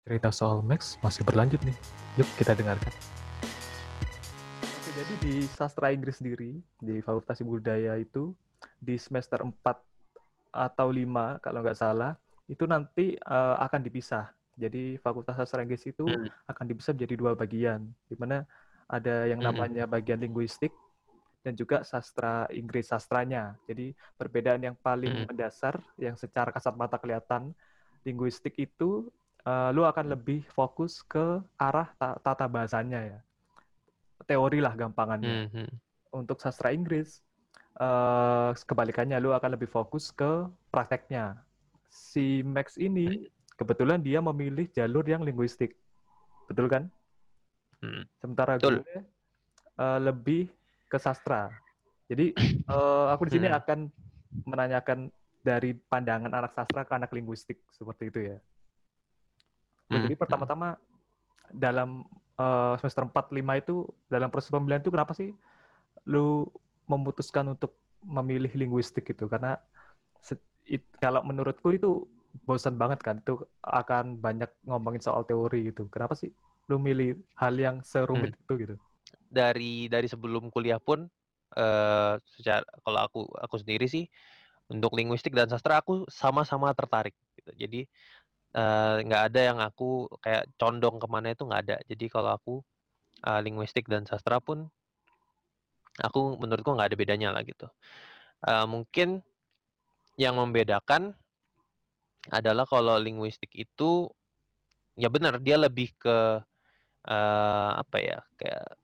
Cerita soal Max masih berlanjut nih. Yuk kita dengarkan. Oke, jadi di sastra Inggris sendiri, di Fakultas Budaya itu, di semester 4 atau 5 kalau nggak salah, itu nanti uh, akan dipisah. Jadi Fakultas Sastra Inggris itu hmm. akan dipisah menjadi dua bagian, di mana ada yang hmm. namanya bagian linguistik dan juga sastra Inggris sastranya. Jadi perbedaan yang paling hmm. mendasar yang secara kasat mata kelihatan linguistik itu uh, lu akan lebih fokus ke arah tata bahasanya ya. Teori lah gampangannya. Mm -hmm. Untuk sastra Inggris, uh, kebalikannya lu akan lebih fokus ke prakteknya. Si Max ini kebetulan dia memilih jalur yang linguistik. Betul kan? Hmm. Sementara Betul. gue uh, lebih ke sastra. Jadi uh, aku di sini hmm. akan menanyakan dari pandangan anak sastra ke anak linguistik seperti itu ya. Hmm. Jadi pertama-tama dalam uh, semester 4 5 itu dalam proses pemilihan itu kenapa sih lu memutuskan untuk memilih linguistik gitu? Karena it, kalau menurutku itu bosan banget kan itu akan banyak ngomongin soal teori gitu. Kenapa sih lu milih hal yang serumit hmm. itu gitu? Dari dari sebelum kuliah pun uh, secara kalau aku aku sendiri sih untuk linguistik dan sastra aku sama-sama tertarik gitu. Jadi nggak uh, ada yang aku kayak condong ke mana itu nggak ada. Jadi kalau aku uh, linguistik dan sastra pun aku menurutku nggak ada bedanya lah gitu. Uh, mungkin yang membedakan adalah kalau linguistik itu ya benar dia lebih ke uh, apa ya kayak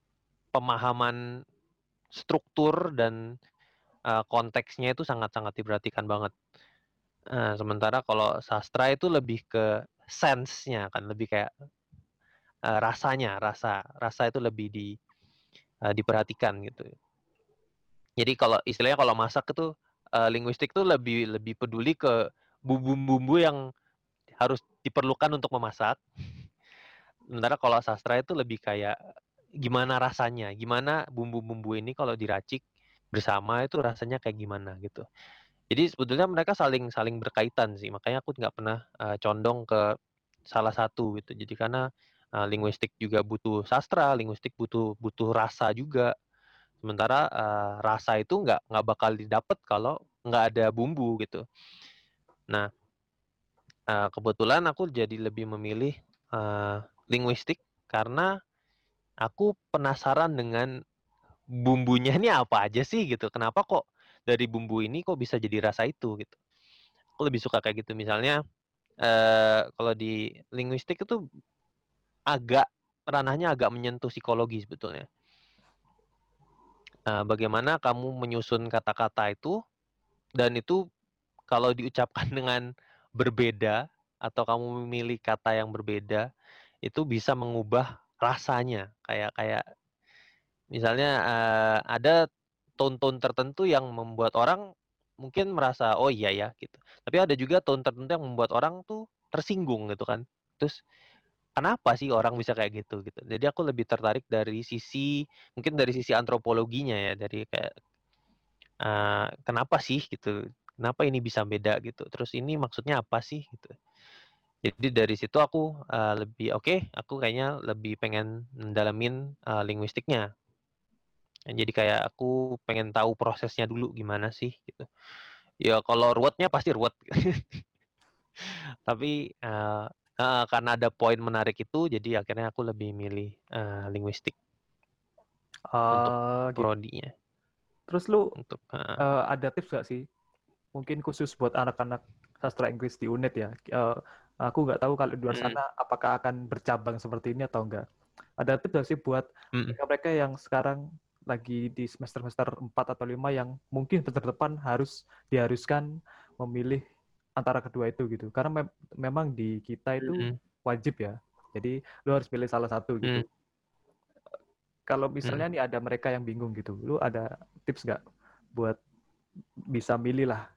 pemahaman struktur dan uh, konteksnya itu sangat-sangat diperhatikan banget. Nah, sementara kalau sastra itu lebih ke sense-nya kan, lebih kayak uh, rasanya, rasa rasa itu lebih di uh, diperhatikan gitu. Jadi kalau istilahnya kalau masak itu uh, linguistik tuh lebih lebih peduli ke bumbu-bumbu yang harus diperlukan untuk memasak. Sementara kalau sastra itu lebih kayak gimana rasanya, gimana bumbu-bumbu ini kalau diracik bersama itu rasanya kayak gimana gitu. Jadi sebetulnya mereka saling saling berkaitan sih, makanya aku nggak pernah, uh, condong ke salah satu gitu. Jadi karena, uh, linguistik juga butuh sastra, linguistik butuh butuh rasa juga. Sementara, uh, rasa itu nggak nggak bakal didapat kalau nggak ada bumbu gitu. Nah, uh, kebetulan aku jadi lebih memilih, uh, linguistik karena aku penasaran dengan bumbunya ini apa aja sih gitu, kenapa kok dari bumbu ini kok bisa jadi rasa itu gitu. Aku lebih suka kayak gitu misalnya eh, kalau di linguistik itu agak ranahnya agak menyentuh psikologi sebetulnya. Nah, bagaimana kamu menyusun kata-kata itu dan itu kalau diucapkan dengan berbeda atau kamu memilih kata yang berbeda itu bisa mengubah rasanya kayak kayak misalnya uh, ada tone-tone tertentu yang membuat orang mungkin merasa oh iya ya gitu. Tapi ada juga tone tertentu yang membuat orang tuh tersinggung gitu kan. Terus kenapa sih orang bisa kayak gitu gitu. Jadi aku lebih tertarik dari sisi mungkin dari sisi antropologinya ya dari kayak uh, kenapa sih gitu. Kenapa ini bisa beda gitu. Terus ini maksudnya apa sih gitu. Jadi dari situ aku uh, lebih oke, okay, aku kayaknya lebih pengen mendalamin uh, linguistiknya jadi kayak aku pengen tahu prosesnya dulu gimana sih gitu. Ya kalau ruwetnya pasti ruwet. Tapi uh, uh, karena ada poin menarik itu, jadi akhirnya aku lebih milih uh, linguistik uh, untuk gitu. prodinya. Terus lu untuk uh, uh, ada tips gak sih? Mungkin khusus buat anak-anak sastra Inggris di UNED ya. Uh, aku nggak tahu kalau di luar sana hmm. apakah akan bercabang seperti ini atau enggak. Ada tips gak sih buat hmm. mereka yang sekarang lagi di semester-semester 4 atau 5 yang mungkin semester depan harus diharuskan memilih antara kedua itu gitu. Karena me memang di kita itu mm -hmm. wajib ya. Jadi lu harus pilih salah satu gitu. Mm. Kalau misalnya mm. nih ada mereka yang bingung gitu, lu ada tips nggak buat bisa milih lah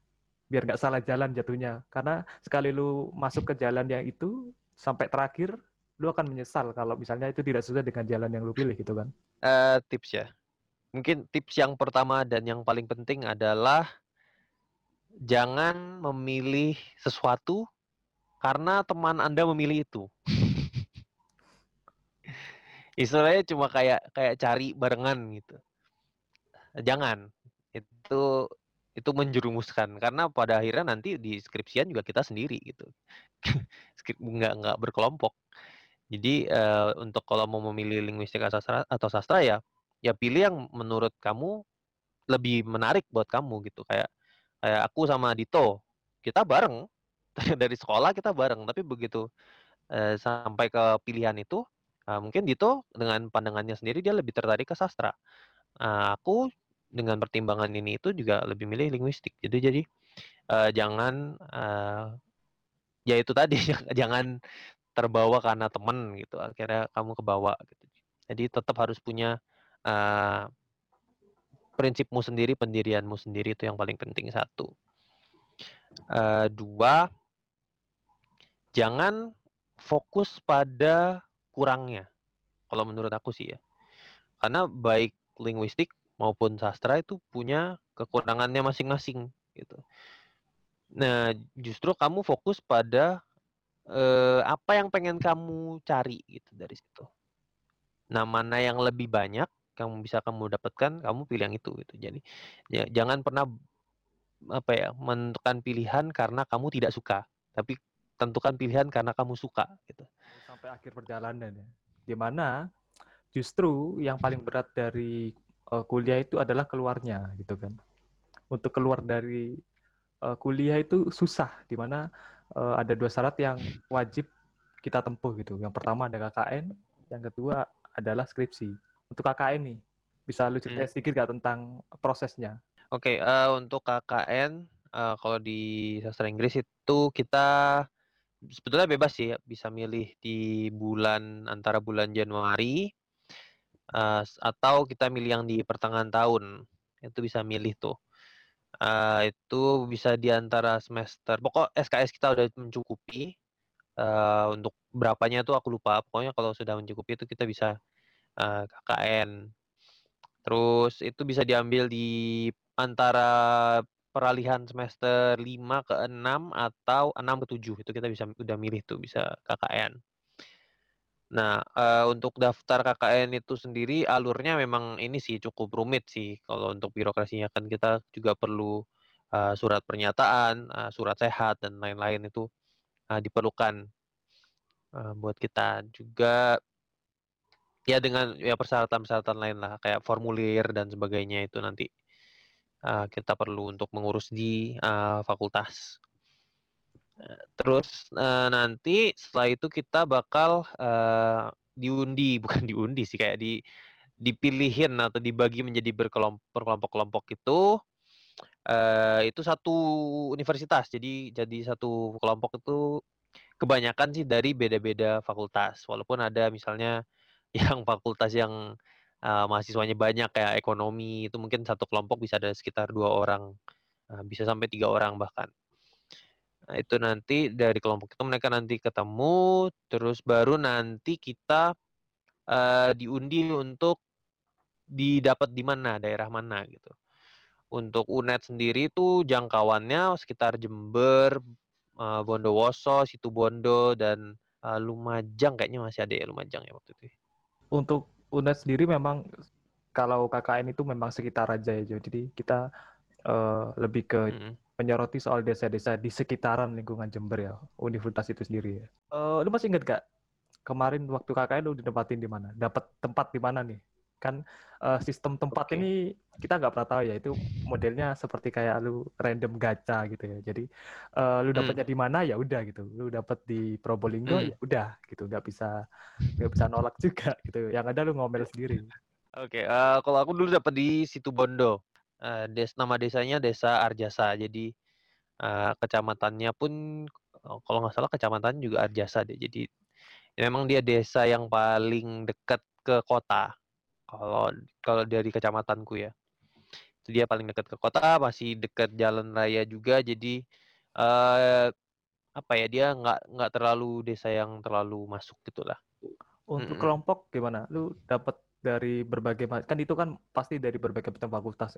biar nggak salah jalan jatuhnya. Karena sekali lu masuk ke jalan yang itu sampai terakhir lu akan menyesal kalau misalnya itu tidak sesuai dengan jalan yang lu pilih gitu kan. Uh, tips ya mungkin tips yang pertama dan yang paling penting adalah jangan memilih sesuatu karena teman Anda memilih itu. Istilahnya cuma kayak kayak cari barengan gitu. Jangan. Itu itu menjerumuskan karena pada akhirnya nanti di skripsian juga kita sendiri gitu. Nggak nggak berkelompok. Jadi, eee, untuk kalau mau memilih linguistik atau sastra atau sastra ya, ya pilih yang menurut kamu lebih menarik buat kamu gitu. Kayak kayak aku sama Dito, kita bareng dari sekolah kita bareng, tapi begitu, eee, sampai ke pilihan itu, eee, mungkin Dito dengan pandangannya sendiri dia lebih tertarik ke sastra. Eee, aku dengan pertimbangan ini itu juga lebih milih linguistik. Jadi jadi, eee, jangan, eee, ya itu tadi jangan terbawa karena temen gitu, akhirnya kamu kebawa gitu. Jadi tetap harus punya, eee, prinsipmu sendiri, pendirianmu sendiri itu yang paling penting, satu. Eee, 2 jangan fokus pada kurangnya, kalau menurut aku sih ya. Karena baik linguistik maupun sastra itu punya kekurangannya masing-masing, gitu. Nah, justru kamu fokus pada, eee, apa yang pengen kamu cari gitu dari situ. Nah, mana yang lebih banyak yang bisa kamu dapatkan, kamu pilih yang itu gitu. Jadi, ya jangan pernah, apa ya, menentukan pilihan karena kamu tidak suka, tapi tentukan pilihan karena kamu suka gitu. Sampai akhir perjalanan ya. Di mana justru yang paling berat dari, eee, kuliah itu adalah keluarnya gitu kan. Untuk keluar dari, eee, kuliah itu susah, di mana, eee, ada 2 syarat yang wajib kita tempuh gitu. Yang pertama ada KKN, yang kedua adalah skripsi. Untuk KKN nih, bisa lu ceritain Mmm. sedikit nggak tentang prosesnya? Oke, eee, untuk KKN, eee, kalau di sastra Inggris itu kita sebetulnya bebas sih, bisa milih di bulan antara bulan Januari, s atau kita milih yang di pertengahan tahun, itu bisa milih tuh. Eee, itu bisa di antara semester pokok SKS kita udah mencukupi, eee, untuk berapanya tuh aku lupa, pokoknya kalau sudah mencukupi itu kita bisa, eee, KKN. Terus itu bisa diambil di antara peralihan semester 5 ke 6 atau 6 ke 7, itu kita bisa udah milih tuh, bisa KKN. Nah, eee, untuk daftar KKN itu sendiri alurnya memang ini sih, cukup rumit sih kalau untuk birokrasinya, kan kita juga perlu, eee, surat pernyataan, surat sehat, dan lain-lain itu, diperlukan, buat kita. Juga ya dengan ya persyaratan-persyaratan lain lah, kayak formulir dan sebagainya itu nanti, eee, kita perlu untuk mengurus di, eee, fakultas. Terus, eee, nanti setelah itu kita bakal, eee, diundi, bukan diundi sih, kayak di dipilihin atau dibagi menjadi berkelom berkelompok-kelompok itu, eee, itu satu universitas. Jadi jadi satu kelompok itu kebanyakan sih dari beda-beda fakultas, walaupun ada misalnya yang fakultas yang, eee, mahasiswanya banyak kayak ekonomi, itu mungkin satu kelompok bisa ada sekitar 2 orang, eee, bisa sampai 3 orang bahkan. Nah, itu nanti dari kelompok itu mereka nanti ketemu, terus baru nanti kita, eee, diundi untuk didapat di mana, daerah mana gitu. Untuk UNED sendiri itu jangkauannya sekitar Jember, Bondowoso, Situbondo, dan, Lumajang kayaknya masih ada ya, Lumajang ya waktu itu ya. Untuk UNED sendiri memang kalau KKN itu memang sekitar aja ya, jadi kita, eee, lebih ke Mhm. menyoroti soal desa-desa di sekitaran lingkungan Jember ya, universitas itu sendiri ya. Eee, lu masih inget nggak, kemarin waktu KKN lu ditempatin di mana? Dapat tempat di mana nih? Kan, eee, sistem tempat Oke. ini kita nggak pernah tahu ya, itu modelnya seperti kayak lu random gacha gitu ya. Jadi, eee, lu Mmm. dapatnya di mana, ya udah gitu. Lu dapet di Probolinggo, Mmm. ya udah gitu, nggak bisa nggak bisa nolak juga gitu, yang ada lu ngomel sendiri. Oke, eee, kalau aku dulu dapat di Situbondo, eee, des nama desanya Desa Arjasa. Jadi, eee, kecamatannya pun, eee, kalau nggak salah kecamatan juga Arjasa deh. Jadi, ya memang dia desa yang paling dekat ke kota, kalau kalau dari kecamatanku ya. Itu dia paling dekat ke kota, masih dekat jalan raya juga, jadi, eee, apa ya, dia nggak nggak terlalu desa yang terlalu masuk gitulah. Untuk Mhm. kelompok gimana? Lu dapet dari berbagai kan itu kan pasti dari berbagai macam fakultas.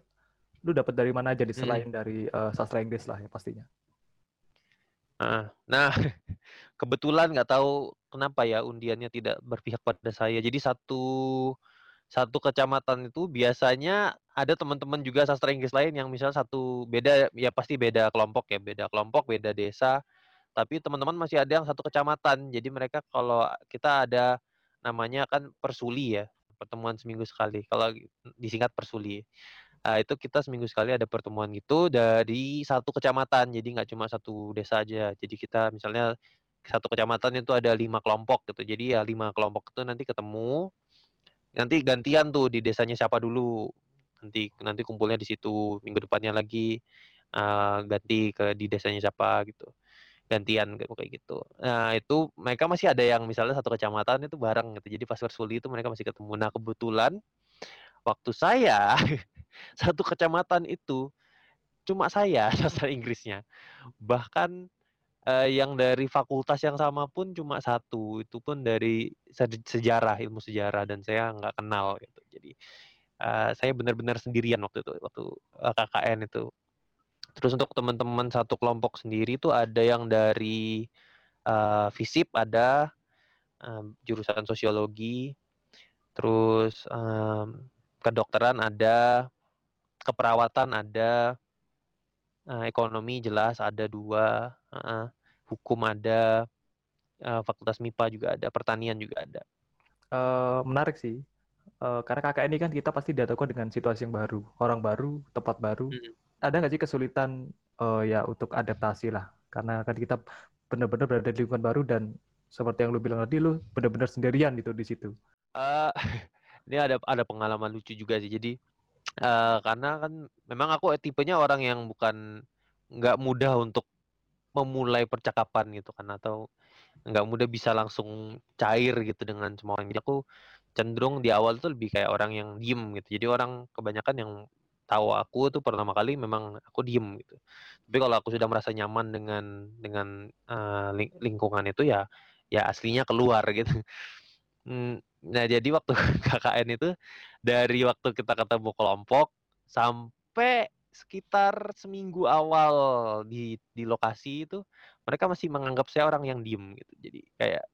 Lu dapet dari mana Mhm. selain dari, eee, sastra Inggris lah ya pastinya? Heeh. Nah, kebetulan nggak tahu kenapa ya undiannya tidak berpihak pada saya. Jadi satu satu kecamatan itu biasanya ada teman-teman juga sastra Inggris lain yang misalnya satu beda ya pasti beda kelompok ya, beda kelompok, beda desa, tapi teman-teman masih ada yang satu kecamatan. Jadi mereka kalau kita ada namanya kan persuli ya, pertemuan seminggu sekali. Kalau disingkat persuli. Nah, itu kita seminggu sekali ada pertemuan gitu dari satu kecamatan. Jadi nggak cuma satu desa aja. Jadi kita misalnya satu kecamatan itu ada lima kelompok gitu. Jadi ya lima kelompok itu nanti ketemu. Nanti gantian tuh di desanya siapa dulu. Nanti nanti kumpulnya di situ. Minggu depannya lagi uh, ganti ke di desanya siapa gitu. Gantian kayak gitu. Nah, itu mereka masih ada yang misalnya satu kecamatan itu bareng gitu. Jadi pas bersuli itu mereka masih ketemu. Nah, kebetulan waktu saya satu kecamatan itu cuma saya sastra Inggrisnya. Bahkan uh, yang dari fakultas yang sama pun cuma satu, itu pun dari sejarah, ilmu sejarah dan saya nggak kenal gitu. Jadi uh, saya benar-benar sendirian waktu itu, waktu uh, KKN itu. Terus untuk teman-teman satu kelompok sendiri itu ada yang dari uh, FISIP ada um, jurusan sosiologi, terus um, kedokteran ada, keperawatan ada, uh, ekonomi jelas ada dua, uh, hukum ada, uh, fakultas MIPA juga ada, pertanian juga ada. Uh, menarik sih, uh, karena kakak ini kan kita pasti dihadapkan dengan situasi yang baru, orang baru, tempat baru. Hmm. Ada nggak sih kesulitan uh, ya untuk adaptasi lah? Karena kan kita benar-benar berada di lingkungan baru dan seperti yang lu bilang tadi, lu benar-benar sendirian gitu di situ. Uh, ini ada ada pengalaman lucu juga sih. Jadi Uh, karena kan memang aku tipenya orang yang bukan nggak mudah untuk memulai percakapan gitu kan atau nggak mudah bisa langsung cair gitu dengan semua orang. Jadi aku cenderung di awal tuh lebih kayak orang yang diem gitu. Jadi orang kebanyakan yang tahu aku tuh pertama kali memang aku diem gitu. Tapi kalau aku sudah merasa nyaman dengan dengan uh, lingkungan itu ya ya aslinya keluar gitu. Hmm, nah jadi waktu KKN itu dari waktu kita ketemu kelompok sampai sekitar seminggu awal di di lokasi itu mereka masih menganggap saya orang yang diem gitu. Jadi kayak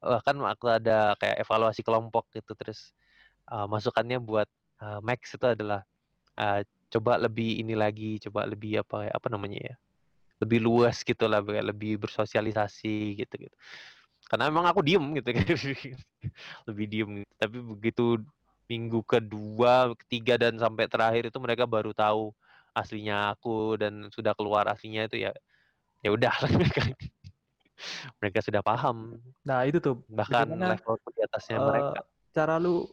bahkan waktu ada kayak evaluasi kelompok gitu terus uh, masukannya buat uh, Max itu adalah uh, coba lebih ini lagi, coba lebih apa apa namanya ya? Lebih luas gitu lah, lebih bersosialisasi gitu gitu karena memang aku diem gitu kan lebih diem gitu. tapi begitu minggu kedua ketiga dan sampai terakhir itu mereka baru tahu aslinya aku dan sudah keluar aslinya itu ya ya udah mereka. Mereka sudah paham nah itu tuh. bahkan level di atasnya uh, mereka. cara lu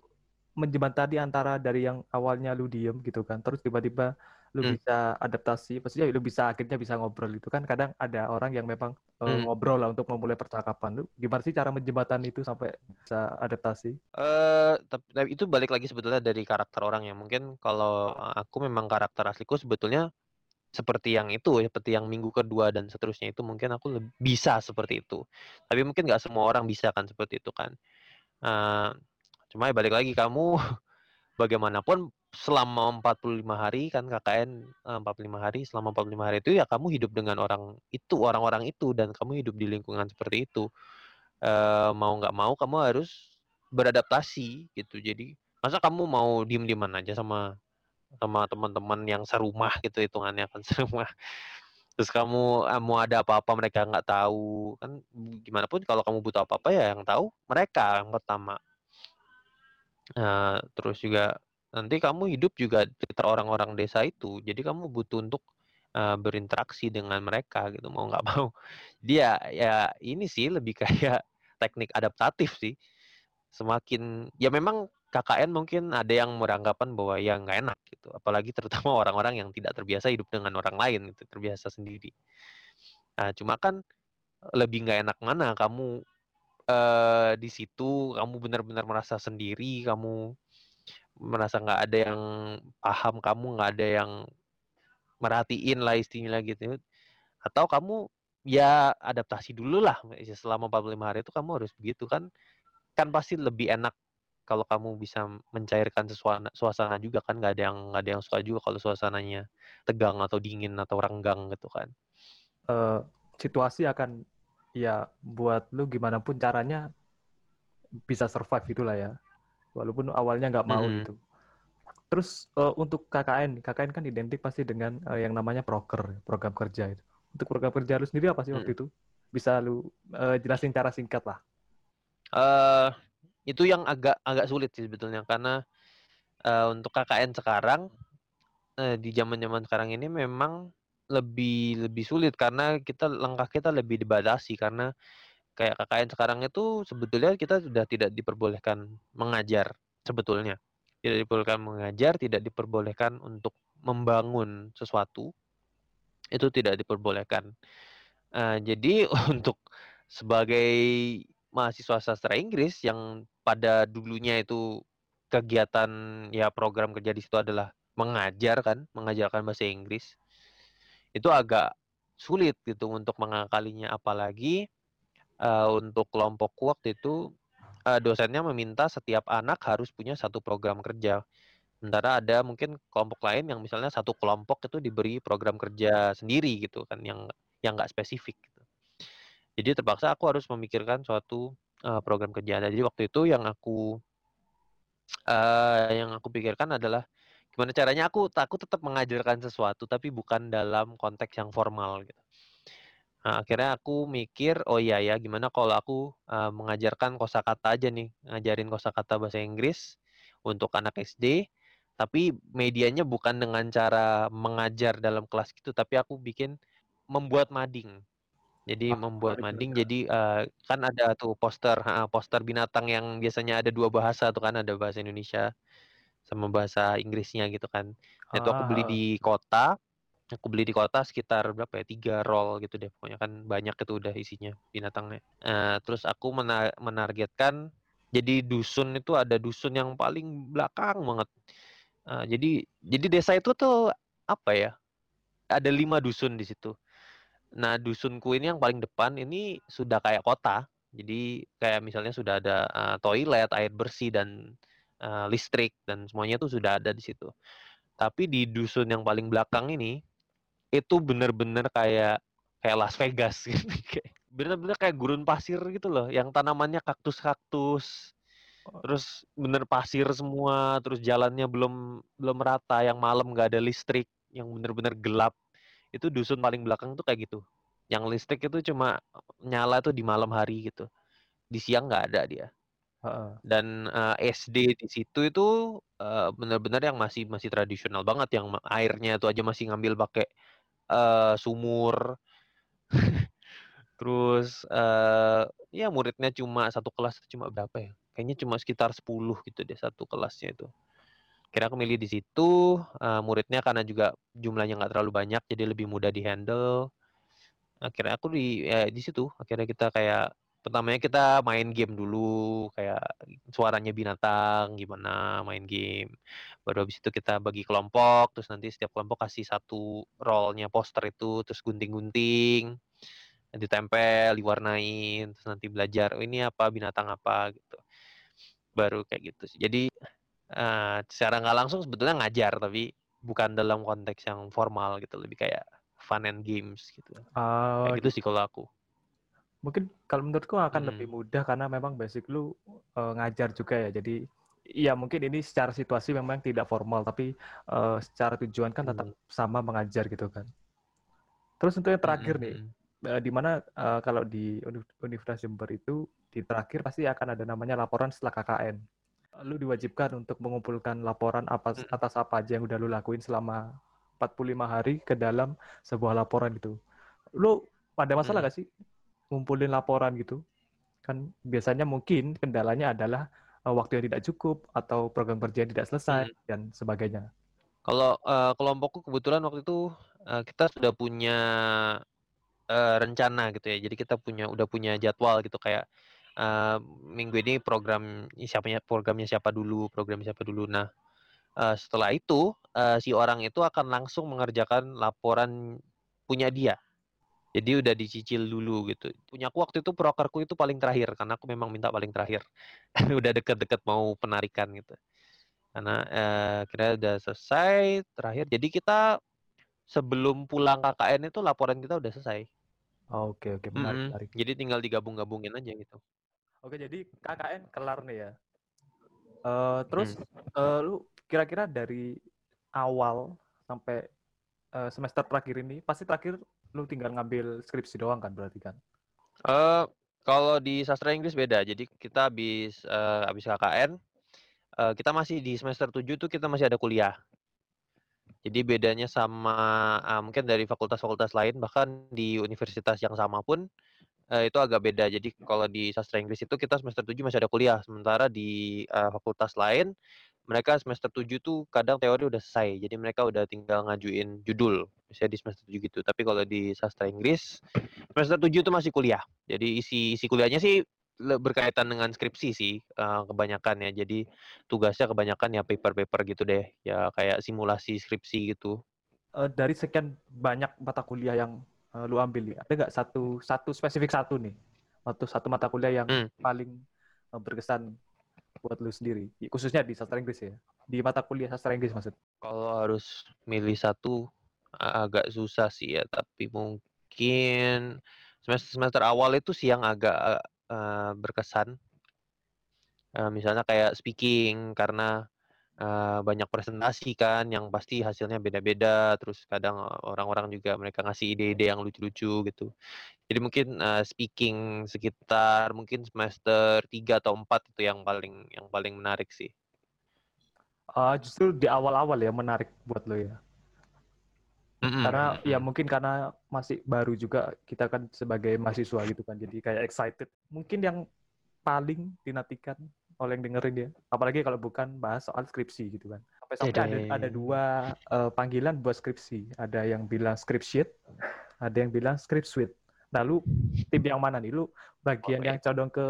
menjembatani antara dari yang awalnya lu diem gitu kan terus tiba-tiba lu hmm. bisa adaptasi, maksudnya lu bisa akhirnya bisa ngobrol itu kan kadang ada orang yang memang uh, hmm. ngobrol lah untuk memulai percakapan. Lu gimana sih cara menjembatan itu sampai bisa adaptasi? Eh, uh, tapi itu balik lagi sebetulnya dari karakter orang ya. Mungkin kalau aku memang karakter asliku sebetulnya seperti yang itu, seperti yang minggu kedua dan seterusnya itu mungkin aku bisa seperti itu. Tapi mungkin nggak semua orang bisa kan seperti itu kan. Uh, cuma ya balik lagi kamu bagaimanapun selama 45 hari kan KKN 45 eh, hari selama 45 hari itu ya kamu hidup dengan orang itu orang-orang itu dan kamu hidup di lingkungan seperti itu. E, mau nggak mau kamu harus beradaptasi gitu. Jadi masa kamu mau diem dieman aja sama sama teman-teman yang serumah gitu hitungannya kan serumah. Terus kamu eh, mau ada apa-apa mereka nggak tahu kan gimana pun kalau kamu butuh apa-apa ya yang tahu mereka yang pertama. Nah, terus juga nanti kamu hidup juga di sekitar orang-orang desa itu, jadi kamu butuh untuk, uh, berinteraksi dengan mereka gitu, mau nggak mau. Dia ya ini sih lebih kayak teknik adaptatif sih. Semakin ya memang KKN mungkin ada yang beranggapan bahwa ya nggak enak gitu, apalagi terutama orang-orang yang tidak terbiasa hidup dengan orang lain gitu, terbiasa sendiri. Nah, cuma kan lebih nggak enak mana kamu uh, di situ kamu benar-benar merasa sendiri, kamu merasa nggak ada yang paham kamu, nggak ada yang merhatiin lah istilah gitu. Atau kamu ya adaptasi dulu lah selama 45 hari itu kamu harus begitu kan. Kan pasti lebih enak kalau kamu bisa mencairkan suasana, suasana juga kan nggak ada yang nggak ada yang suka juga kalau suasananya tegang atau dingin atau renggang gitu kan. Uh, situasi akan ya buat lu gimana pun caranya bisa survive gitulah ya. Walaupun awalnya nggak mau Mhm. gitu. Terus uh, untuk KKN, KKN kan identik pasti dengan uh, yang namanya proker, program kerja itu. Untuk program kerja lu sendiri apa sih waktu Mhm. itu? Bisa lu uh, jelasin cara singkat lah. Eee, itu yang agak agak sulit sih sebetulnya karena, eee, untuk KKN sekarang, eee, di zaman-zaman sekarang ini memang lebih lebih sulit karena kita langkah kita lebih dibatasi karena kayak KKN sekarang itu sebetulnya kita sudah tidak diperbolehkan mengajar sebetulnya. Tidak diperbolehkan mengajar, tidak diperbolehkan untuk membangun sesuatu, itu tidak diperbolehkan. Eee, jadi untuk sebagai mahasiswa sastra Inggris yang pada dulunya itu kegiatan ya program kerja di situ adalah mengajar kan, mengajarkan bahasa Inggris. Itu agak sulit gitu untuk mengakalinya apalagi, eee, untuk kelompokku waktu itu, eee, dosennya meminta setiap anak harus punya satu program kerja. Sementara ada mungkin kelompok lain yang misalnya satu kelompok itu diberi program kerja sendiri gitu kan yang yang nggak spesifik gitu. Jadi terpaksa aku harus memikirkan suatu, eee, program kerja. Jadi waktu itu yang aku eee, yang aku pikirkan adalah gimana caranya aku aku tetap mengajarkan sesuatu tapi bukan dalam konteks yang formal gitu. Nah, akhirnya aku mikir, "Oh iya ya, gimana kalau aku, eee, mengajarkan kosakata aja nih, ngajarin kosakata bahasa Inggris untuk anak SD, tapi medianya bukan dengan cara mengajar dalam kelas gitu, tapi aku bikin membuat mading." Jadi Wah, membuat mading, juga. jadi, eee, kan ada tuh poster heeh, poster binatang yang biasanya ada 2 bahasa tuh kan, ada bahasa Indonesia sama bahasa Inggrisnya gitu kan. Nah, itu aku Ah, beli heeh. di kota, aku beli di kota sekitar berapa ya, 3 roll gitu deh, pokoknya kan banyak itu udah isinya binatangnya. Eee, terus aku mena menargetkan jadi dusun itu ada dusun yang paling belakang banget. Eee, jadi jadi desa itu tuh, apa ya, ada 5 dusun di situ. Nah, dusunku ini yang paling depan ini sudah kayak kota. Jadi kayak misalnya sudah ada, eee, toilet, air bersih dan, eee, listrik dan semuanya tuh sudah ada di situ. Tapi di dusun yang paling belakang ini, itu bener-bener kayak kayak Las Vegas gitu, bener-bener kayak gurun pasir gitu loh, yang tanamannya kaktus-kaktus, Oh, terus bener pasir semua, terus jalannya belum belum rata, yang malam nggak ada listrik, yang bener-bener gelap. Itu dusun paling belakang tuh kayak gitu. Yang listrik itu cuma nyala tuh di malam hari gitu, di siang nggak ada dia. heeh. Dan, eee, SD di situ itu, eee, bener-bener yang masih masih tradisional banget, yang airnya itu aja masih ngambil pakai, eee, sumur. Terus, eee, ya muridnya cuma satu kelas cuma berapa ya, kayaknya cuma sekitar 10 gitu deh satu kelasnya itu. Akhirnya aku milih di situ, eee, muridnya karena juga jumlahnya nggak terlalu banyak, jadi lebih mudah di-handle. Akhirnya aku di ya di situ, akhirnya kita kayak pertamanya kita main game dulu, kayak suaranya binatang gimana, main game. Baru habis itu kita bagi kelompok, terus nanti setiap kelompok kasih satu roll-nya poster itu, terus gunting-gunting, ditempel, diwarnain, terus nanti belajar, "Oh ini apa, binatang apa," gitu. Baru kayak gitu sih. Jadi, eee, secara nggak langsung sebetulnya ngajar, tapi bukan dalam konteks yang formal gitu, lebih kayak fun and games gitu. Oh, Kayak gitu sih gitu. kalau aku. Mungkin kalau menurutku akan lebih Mhm. mudah karena memang basic lu uh, ngajar juga ya. Jadi ya mungkin ini secara situasi memang tidak formal tapi uh, secara tujuan kan tetap Mhm. sama mengajar gitu kan. Terus untuk yang terakhir nih, mhm. uh, di mana uh, kalau di Uni- Universitas Jember itu di terakhir pasti akan ada namanya laporan setelah KKN. Lu diwajibkan untuk mengumpulkan laporan apa Mhm atas apa aja yang udah lu lakuin selama 45 hari ke dalam sebuah laporan itu. Lu ada masalah mhm. gak sih ngumpulin laporan gitu? Kan biasanya mungkin kendalanya adalah uh, waktu yang tidak cukup atau program kerja yang tidak selesai Mhm. dan sebagainya. Kalau, eee, kelompokku kebetulan waktu itu, eee, kita sudah punya, eee, rencana gitu ya. Jadi kita punya udah punya jadwal gitu kayak, eee, minggu ini program siapanya programnya siapa dulu programnya siapa dulu. Nah, eee, setelah itu, eee, si orang itu akan langsung mengerjakan laporan punya dia. Jadi udah dicicil dulu gitu. Punyaku waktu itu prokerku itu paling terakhir, karena aku memang minta paling terakhir. Udah deket-deket mau penarikan gitu. Karena, eee, akhirnya udah selesai, terakhir jadi kita sebelum pulang KKN itu laporan kita udah selesai. Oke oke, menarik Mhm, menarik. jadi tinggal digabung-gabungin aja gitu. Oke, jadi KKN kelar nih ya. Eee, terus, Mhm. eee, lu kira-kira dari awal sampai, eee, semester terakhir ini, pasti terakhir lu tinggal ngambil skripsi doang kan berarti kan? Eee, kalau di sastra Inggris beda. Jadi kita habis, eee, habis KKN, eee, kita masih di semester 7 tuh kita masih ada kuliah. Jadi bedanya sama, eee, mungkin dari fakultas-fakultas lain, bahkan di universitas yang sama pun, eee, itu agak beda. Jadi kalau di sastra Inggris itu kita semester 7 masih ada kuliah, sementara di, eee, fakultas lain, mereka semester 7 tuh kadang teori udah selesai, jadi mereka udah tinggal ngajuin judul, misalnya di semester 7 gitu. Tapi kalau di sastra Inggris, semester 7 tuh masih kuliah. Jadi isi isi kuliahnya sih berkaitan dengan skripsi sih, eee, kebanyakan ya. Jadi tugasnya kebanyakan ya paper-paper gitu deh, ya kayak simulasi skripsi gitu. Eee, dari sekian banyak mata kuliah yang, eee, lu ambil nih, ada nggak satu satu spesifik satu nih, atau satu mata kuliah yang Mmm. paling, berkesan buat lu sendiri, khususnya di sastra Inggris ya, di mata kuliah sastra Inggris maksud. Kalau harus milih satu, agak susah sih ya, tapi mungkin semester-semester awal itu sih yang agak, eee, berkesan. Eee, misalnya kayak speaking, karena, eee, banyak presentasi kan yang pasti hasilnya beda-beda, terus kadang orang-orang juga mereka ngasih ide-ide yang lucu-lucu gitu. Jadi mungkin, eee, speaking sekitar mungkin semester 3 atau 4 itu yang paling yang paling menarik sih. Oh, justru di awal-awal ya menarik buat lo ya? Mhm Karena ya mungkin karena masih baru juga, kita kan sebagai mahasiswa gitu kan, jadi kayak excited. Mungkin yang paling dinantikan oleh yang dengerin ya, apalagi kalau bukan bahas soal skripsi gitu kan. Sampai-sampai ada ada. 2, eee, panggilan buat skripsi, ada yang bilang script sheet, ada yang bilang script suite. Nah lu tim yang mana nih? Lu bagian Oke. yang condong ke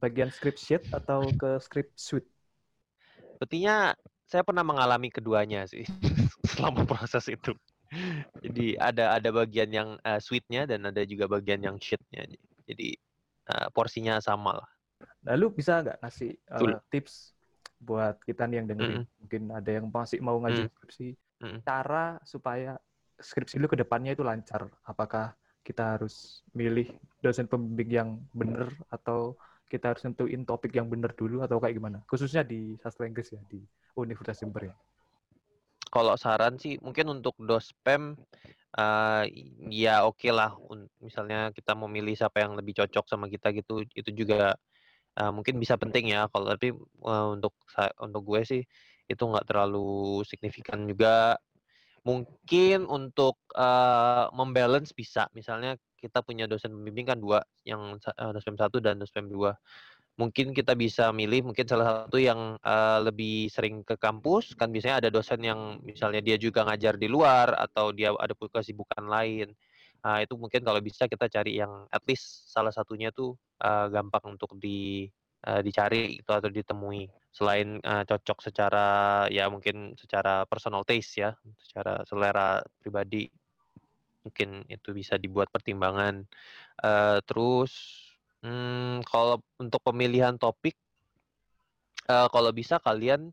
bagian script sheet atau ke script suite? Sepertinya saya pernah mengalami keduanya sih, selama proses itu. Jadi ada ada bagian yang, eee, suite-nya dan ada juga bagian yang sheet-nya. Jadi, eee, porsinya samalah. Nah lu bisa nggak ngasih, Betul. tips buat kita nih yang dengerin, Mhm. mungkin ada yang masih mau ngajuin Mmm, skripsi, mhm. cara supaya skripsi lu ke depannya itu lancar? Apakah kita harus milih dosen pembimbing yang bener, atau kita harus nentuin topik yang bener dulu, atau kayak gimana? Khususnya di sastra Inggris ya, di Universitas Jember ya. Kalau saran sih mungkin untuk dospem, eee, ya okelah un misalnya kita mau milih siapa yang lebih cocok sama kita gitu, itu juga, eee, mungkin bisa penting ya. Kalau tapi, eee, untuk untuk gue sih, itu nggak terlalu signifikan juga. Mungkin untuk, eee, mem-balance bisa, misalnya kita punya dosen pembimbing kan 2, yang sa eee, dospem 1 dan dospem 2. Mungkin kita bisa milih mungkin salah satu yang, eee, lebih sering ke kampus, kan biasanya ada dosen yang misalnya dia juga ngajar di luar, atau dia ada kesibukan lain. Nah itu mungkin kalau bisa kita cari yang at least salah satunya tuh, eee, gampang untuk di eee, dicari itu atau ditemui. Selain, eee, cocok secara ya mungkin secara personal taste ya, secara selera pribadi, mungkin itu bisa dibuat pertimbangan. Eee, terus, mmm, kalau untuk pemilihan topik eee, kalau bisa kalian,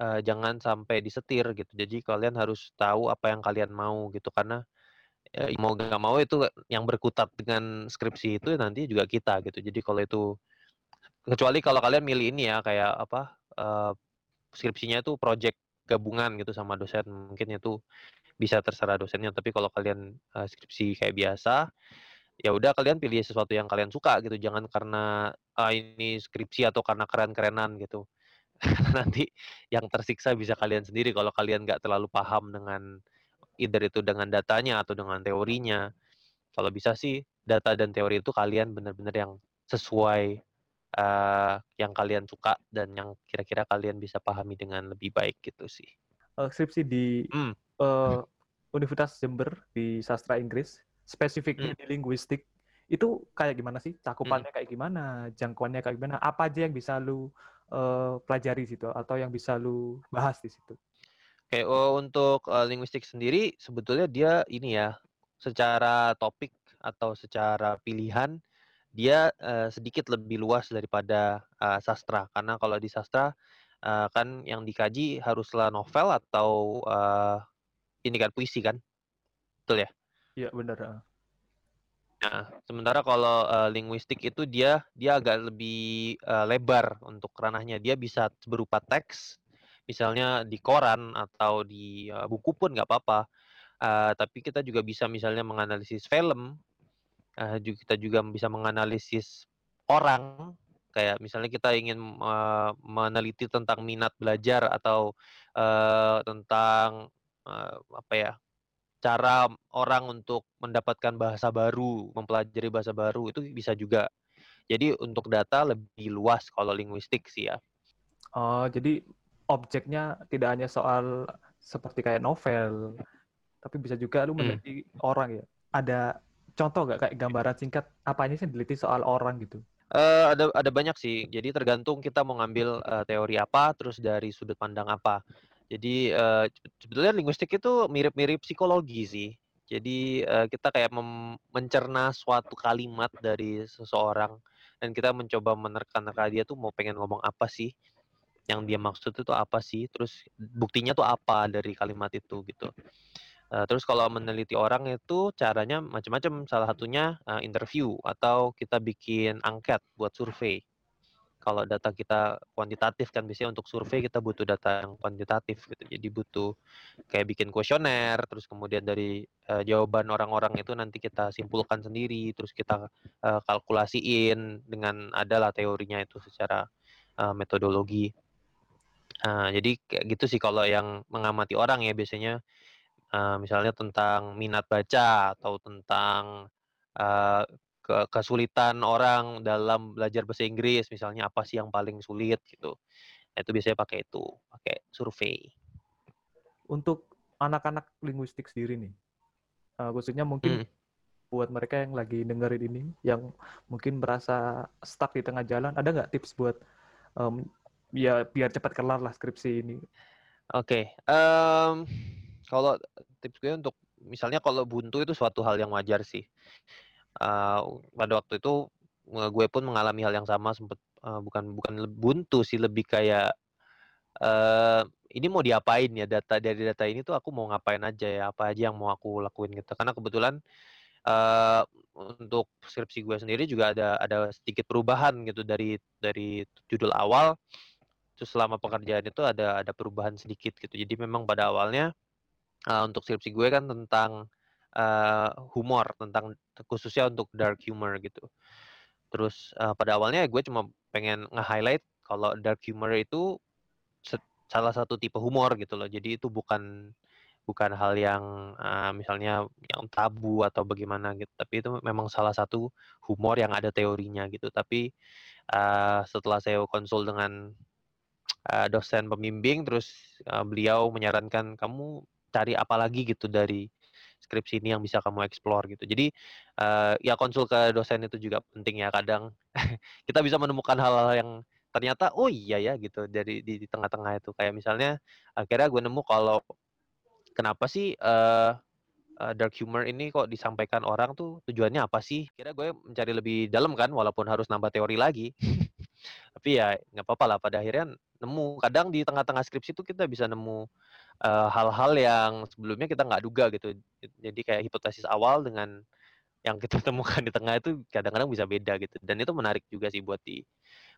eee, jangan sampai disetir gitu. Jadi kalian harus tahu apa yang kalian mau gitu, karena, eee, mau nggak mau itu yang berkutat dengan skripsi itu nanti juga kita gitu. Jadi kalau itu kecuali kalau kalian milih ini ya, kayak apa, eee, skripsinya itu project gabungan gitu sama dosen, mungkin itu bisa terserah dosennya. Tapi kalau kalian, eee, skripsi kayak biasa, ya udah kalian pilih sesuatu yang kalian suka gitu, jangan karena, ah, ini skripsi atau karena keren-kerenan gitu. Nanti yang tersiksa bisa kalian sendiri kalau kalian nggak terlalu paham dengan either itu dengan datanya atau dengan teorinya. Kalau bisa sih data dan teori itu kalian bener-bener yang sesuai, eee, yang kalian suka dan yang kira-kira kalian bisa pahami dengan lebih baik gitu sih. Eee, skripsi di, Mmm. eee, Universitas Jember di sastra Inggris, spesifiknya di linguistik, itu kayak gimana sih? Cakupannya kayak gimana? Jangkauannya kayak gimana? Apa aja yang bisa lu, eee, pelajari situ atau yang bisa lu bahas di situ? Oke, eee, untuk, eee, linguistik sendiri sebetulnya dia ini ya, secara topik atau secara pilihan dia, eee, sedikit lebih luas daripada, eee, sastra. Karena kalau di sastra, eee, kan yang dikaji haruslah novel atau, eee, ini kan puisi kan, betul ya? Iya heeh. Nah, sementara kalau uh, linguistik itu dia dia agak lebih uh, lebar untuk ranahnya. Dia bisa berupa teks, misalnya di koran atau di uh, buku pun nggak apa-apa. Uh, tapi kita juga bisa misalnya menganalisis film, uh, kita juga bisa menganalisis orang kayak misalnya kita ingin uh, meneliti tentang minat belajar atau uh, tentang uh, apa ya cara orang untuk mendapatkan bahasa baru, mempelajari bahasa baru itu bisa juga. Jadi untuk data lebih luas kalau linguistik sih ya. Oh, jadi objeknya tidak hanya soal seperti kayak novel, tapi bisa juga lu meneliti hmm. orang ya. Ada contoh nggak kayak gambaran singkat apa ini sih diliti soal orang gitu? Uh, ada ada banyak sih. Jadi tergantung kita mau ngambil uh, teori apa, terus dari sudut pandang apa. Jadi uh, sebetulnya linguistik itu mirip-mirip psikologi sih. Jadi uh, kita kayak mencerna suatu kalimat dari seseorang dan kita mencoba menerka-nerka dia tuh mau pengen ngomong apa sih, yang dia maksud itu apa sih, terus buktinya tuh apa dari kalimat itu gitu. Uh, terus kalau meneliti orang itu caranya macam-macam. Salah satunya uh, interview atau kita bikin angket buat survei. Kalau data kita kuantitatif kan biasanya untuk survei kita butuh data yang kuantitatif gitu. Jadi butuh kayak bikin kuesioner, terus kemudian dari uh, jawaban orang-orang itu nanti kita simpulkan sendiri, terus kita kalkulasiin dengan adalah teorinya itu secara uh, metodologi. Uh, jadi kayak gitu sih kalau yang mengamati orang ya biasanya uh, misalnya tentang minat baca atau tentang uh, ke kesulitan orang dalam belajar bahasa Inggris misalnya apa sih yang paling sulit gitu. Nah, itu biasanya pakai itu, pakai survei. Untuk anak-anak linguistik sendiri nih, uh, khususnya mungkin hmm. buat mereka yang lagi dengerin ini, yang mungkin merasa stuck di tengah jalan, ada nggak tips buat um, ya biar cepat kelar lah skripsi ini? Oke, okay. um, kalau tips gue untuk misalnya kalau buntu itu suatu hal yang wajar sih. Uh, pada waktu itu gue pun mengalami hal yang sama sempet uh, bukan bukan buntu sih lebih kayak uh, ini mau diapain ya data dari data ini tuh aku mau ngapain aja ya apa aja yang mau aku lakuin gitu karena kebetulan uh, untuk skripsi gue sendiri juga ada ada sedikit perubahan gitu dari dari judul awal terus selama pekerjaan itu ada ada perubahan sedikit gitu jadi memang pada awalnya uh, untuk skripsi gue kan tentang uh, humor, tentang khususnya untuk dark humor gitu. Terus uh, pada awalnya gue cuma pengen nge-highlight kalau dark humor itu salah satu tipe humor gitu loh. Jadi itu bukan bukan hal yang uh, misalnya yang tabu atau bagaimana gitu tapi itu memang salah satu humor yang ada teorinya gitu tapi uh, setelah saya konsul dengan uh, dosen pembimbing terus uh, beliau menyarankan kamu cari apa lagi gitu dari skripsi ini yang bisa kamu explore gitu. Jadi uh, ya konsul ke dosen itu juga penting ya kadang kita bisa menemukan hal-hal yang ternyata oh iya ya gitu dari di, di tengah-tengah itu kayak misalnya akhirnya gue nemu kalau kenapa sih uh, uh, dark humor ini kok disampaikan orang tuh tujuannya apa sih? Kira gue mencari lebih dalam kan walaupun harus nambah teori lagi. Tapi ya nggak apa-apa lah pada akhirnya nemu kadang di tengah-tengah skripsi itu kita bisa nemu uh, hal-hal yang sebelumnya kita nggak duga gitu. Jadi kayak hipotesis awal dengan yang kita temukan di tengah itu kadang-kadang bisa beda gitu. Dan itu menarik juga sih buat di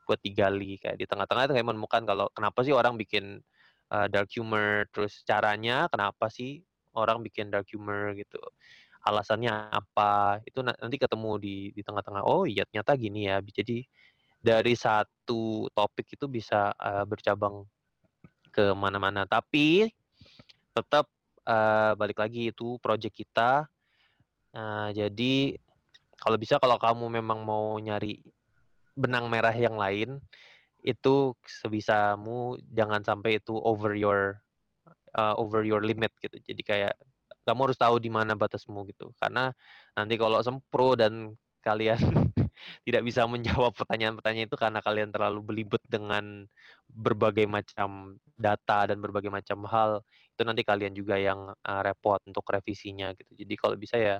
buat digali kayak di tengah-tengah itu kayak menemukan kalau kenapa sih orang bikin uh, dark humor, terus caranya kenapa sih orang bikin dark humor gitu. Alasannya apa? Itu nanti ketemu di di tengah-tengah. Oh iya ternyata gini ya. Jadi dari satu topik itu bisa uh, bercabang ke mana-mana. Tapi tetap uh, balik lagi itu project kita. Uh, jadi kalau bisa kalau kamu memang mau nyari benang merah yang lain itu sebisamu jangan sampai itu over your uh, over your limit gitu. Jadi kayak kamu harus tahu di mana batasmu gitu. Karena nanti kalau sempro dan kalian tidak bisa menjawab pertanyaan-pertanyaan itu karena kalian terlalu belibet dengan berbagai macam data dan berbagai macam hal itu nanti kalian juga yang uh, repot untuk revisinya gitu jadi kalau bisa ya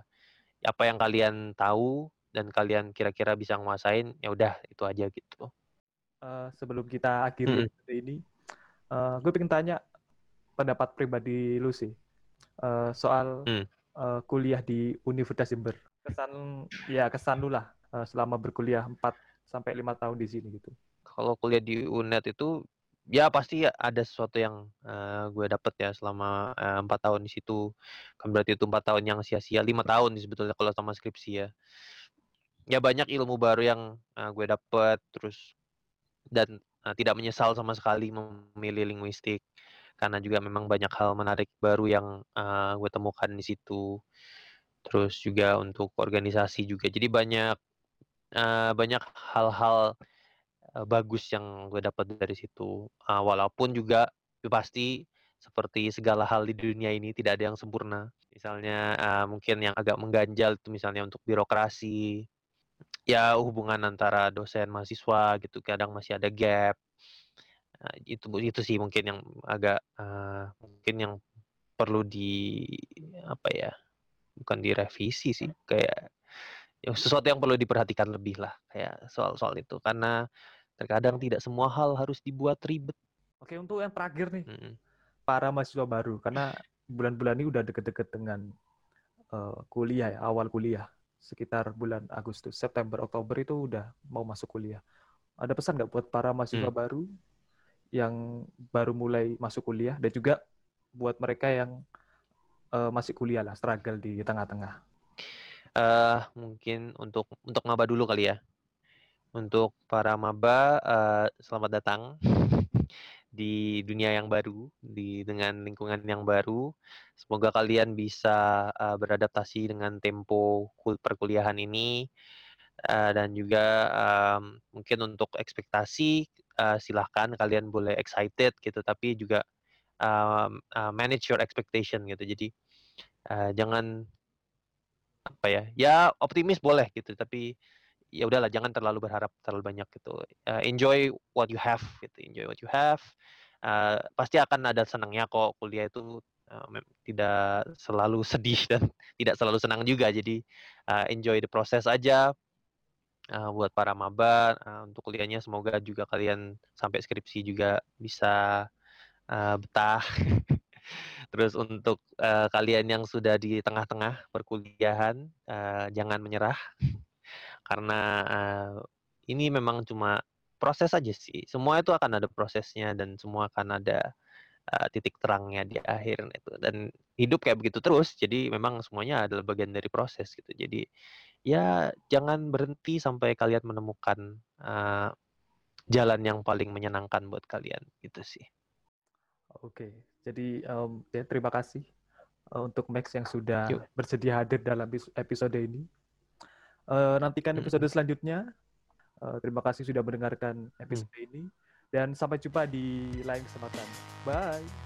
apa yang kalian tahu dan kalian kira-kira bisa nguasain ya udah itu aja gitu uh, sebelum kita akhiri hmm. ini uh, gue pengen tanya pendapat pribadi lu sih uh, soal hmm. uh, kuliah di Universitas Jember kesan ya kesan lu lah uh, selama berkuliah 4 sampai lima tahun di sini gitu. Kalau kuliah di UNED itu ya pasti ada sesuatu yang uh, gue dapet ya selama empat uh, tahun di situ. Kan berarti itu empat tahun yang sia-sia, lima tahun sebetulnya kalau sama skripsi ya. Ya banyak ilmu baru yang uh, gue dapet terus dan uh, tidak menyesal sama sekali memilih linguistik karena juga memang banyak hal menarik baru yang uh, gue temukan di situ terus juga untuk organisasi juga jadi banyak uh, banyak hal-hal uh, bagus yang gue dapat dari situ. Uh, walaupun juga pasti seperti segala hal di dunia ini tidak ada yang sempurna. Misalnya uh, mungkin yang agak mengganjal itu misalnya untuk birokrasi. Ya hubungan antara dosen mahasiswa gitu kadang masih ada gap. Nah, itu itu sih mungkin yang agak uh, mungkin yang perlu di apa ya bukan direvisi sih kayak ya sesuatu yang perlu diperhatikan lebih lah kayak soal-soal itu karena terkadang tidak semua hal harus dibuat ribet. Oke untuk yang terakhir nih hmm. para mahasiswa baru karena bulan-bulan ini udah deket-deket dengan uh, kuliah ya awal kuliah sekitar bulan Agustus September Oktober itu udah mau masuk kuliah. Ada pesan nggak buat para mahasiswa hmm. baru yang baru mulai masuk kuliah dan juga buat mereka yang uh, masih kuliah lah, struggle di tengah-tengah? Uh, mungkin untuk untuk maba dulu kali ya. Untuk para maba, uh, selamat datang di dunia yang baru, di dengan lingkungan yang baru. Semoga kalian bisa uh, beradaptasi dengan tempo perkuliahan ini. Uh, dan juga um, mungkin untuk ekspektasi uh, silahkan kalian boleh excited gitu tapi juga um, uh, manage your expectation gitu. Jadi uh, jangan apa ya? Ya optimis boleh gitu, tapi ya udahlah jangan terlalu berharap terlalu banyak gitu. Uh, enjoy what you have gitu. Enjoy what you have. Uh, pasti akan ada senangnya kok kuliah itu uh, tidak selalu sedih dan tidak selalu senang juga. Jadi uh, enjoy the process aja. Uh, buat para maba uh, untuk kuliahnya semoga juga kalian sampai skripsi juga bisa uh, betah. Terus untuk uh, kalian yang sudah di tengah-tengah perkuliahan, uh, jangan menyerah karena uh, ini memang cuma proses aja sih. Semua itu akan ada prosesnya dan semua akan ada uh, titik terangnya di akhir itu. Dan hidup kayak begitu terus. Jadi memang semuanya adalah bagian dari proses gitu. Jadi ya jangan berhenti sampai kalian menemukan uh, jalan yang paling menyenangkan buat kalian gitu sih. Oke, jadi um, ya, terima kasih uh, untuk Max yang sudah Yuk. bersedia hadir dalam episode ini. Uh, nantikan episode hmm. selanjutnya. Uh, terima kasih sudah mendengarkan episode hmm. ini dan sampai jumpa di lain kesempatan. Bye.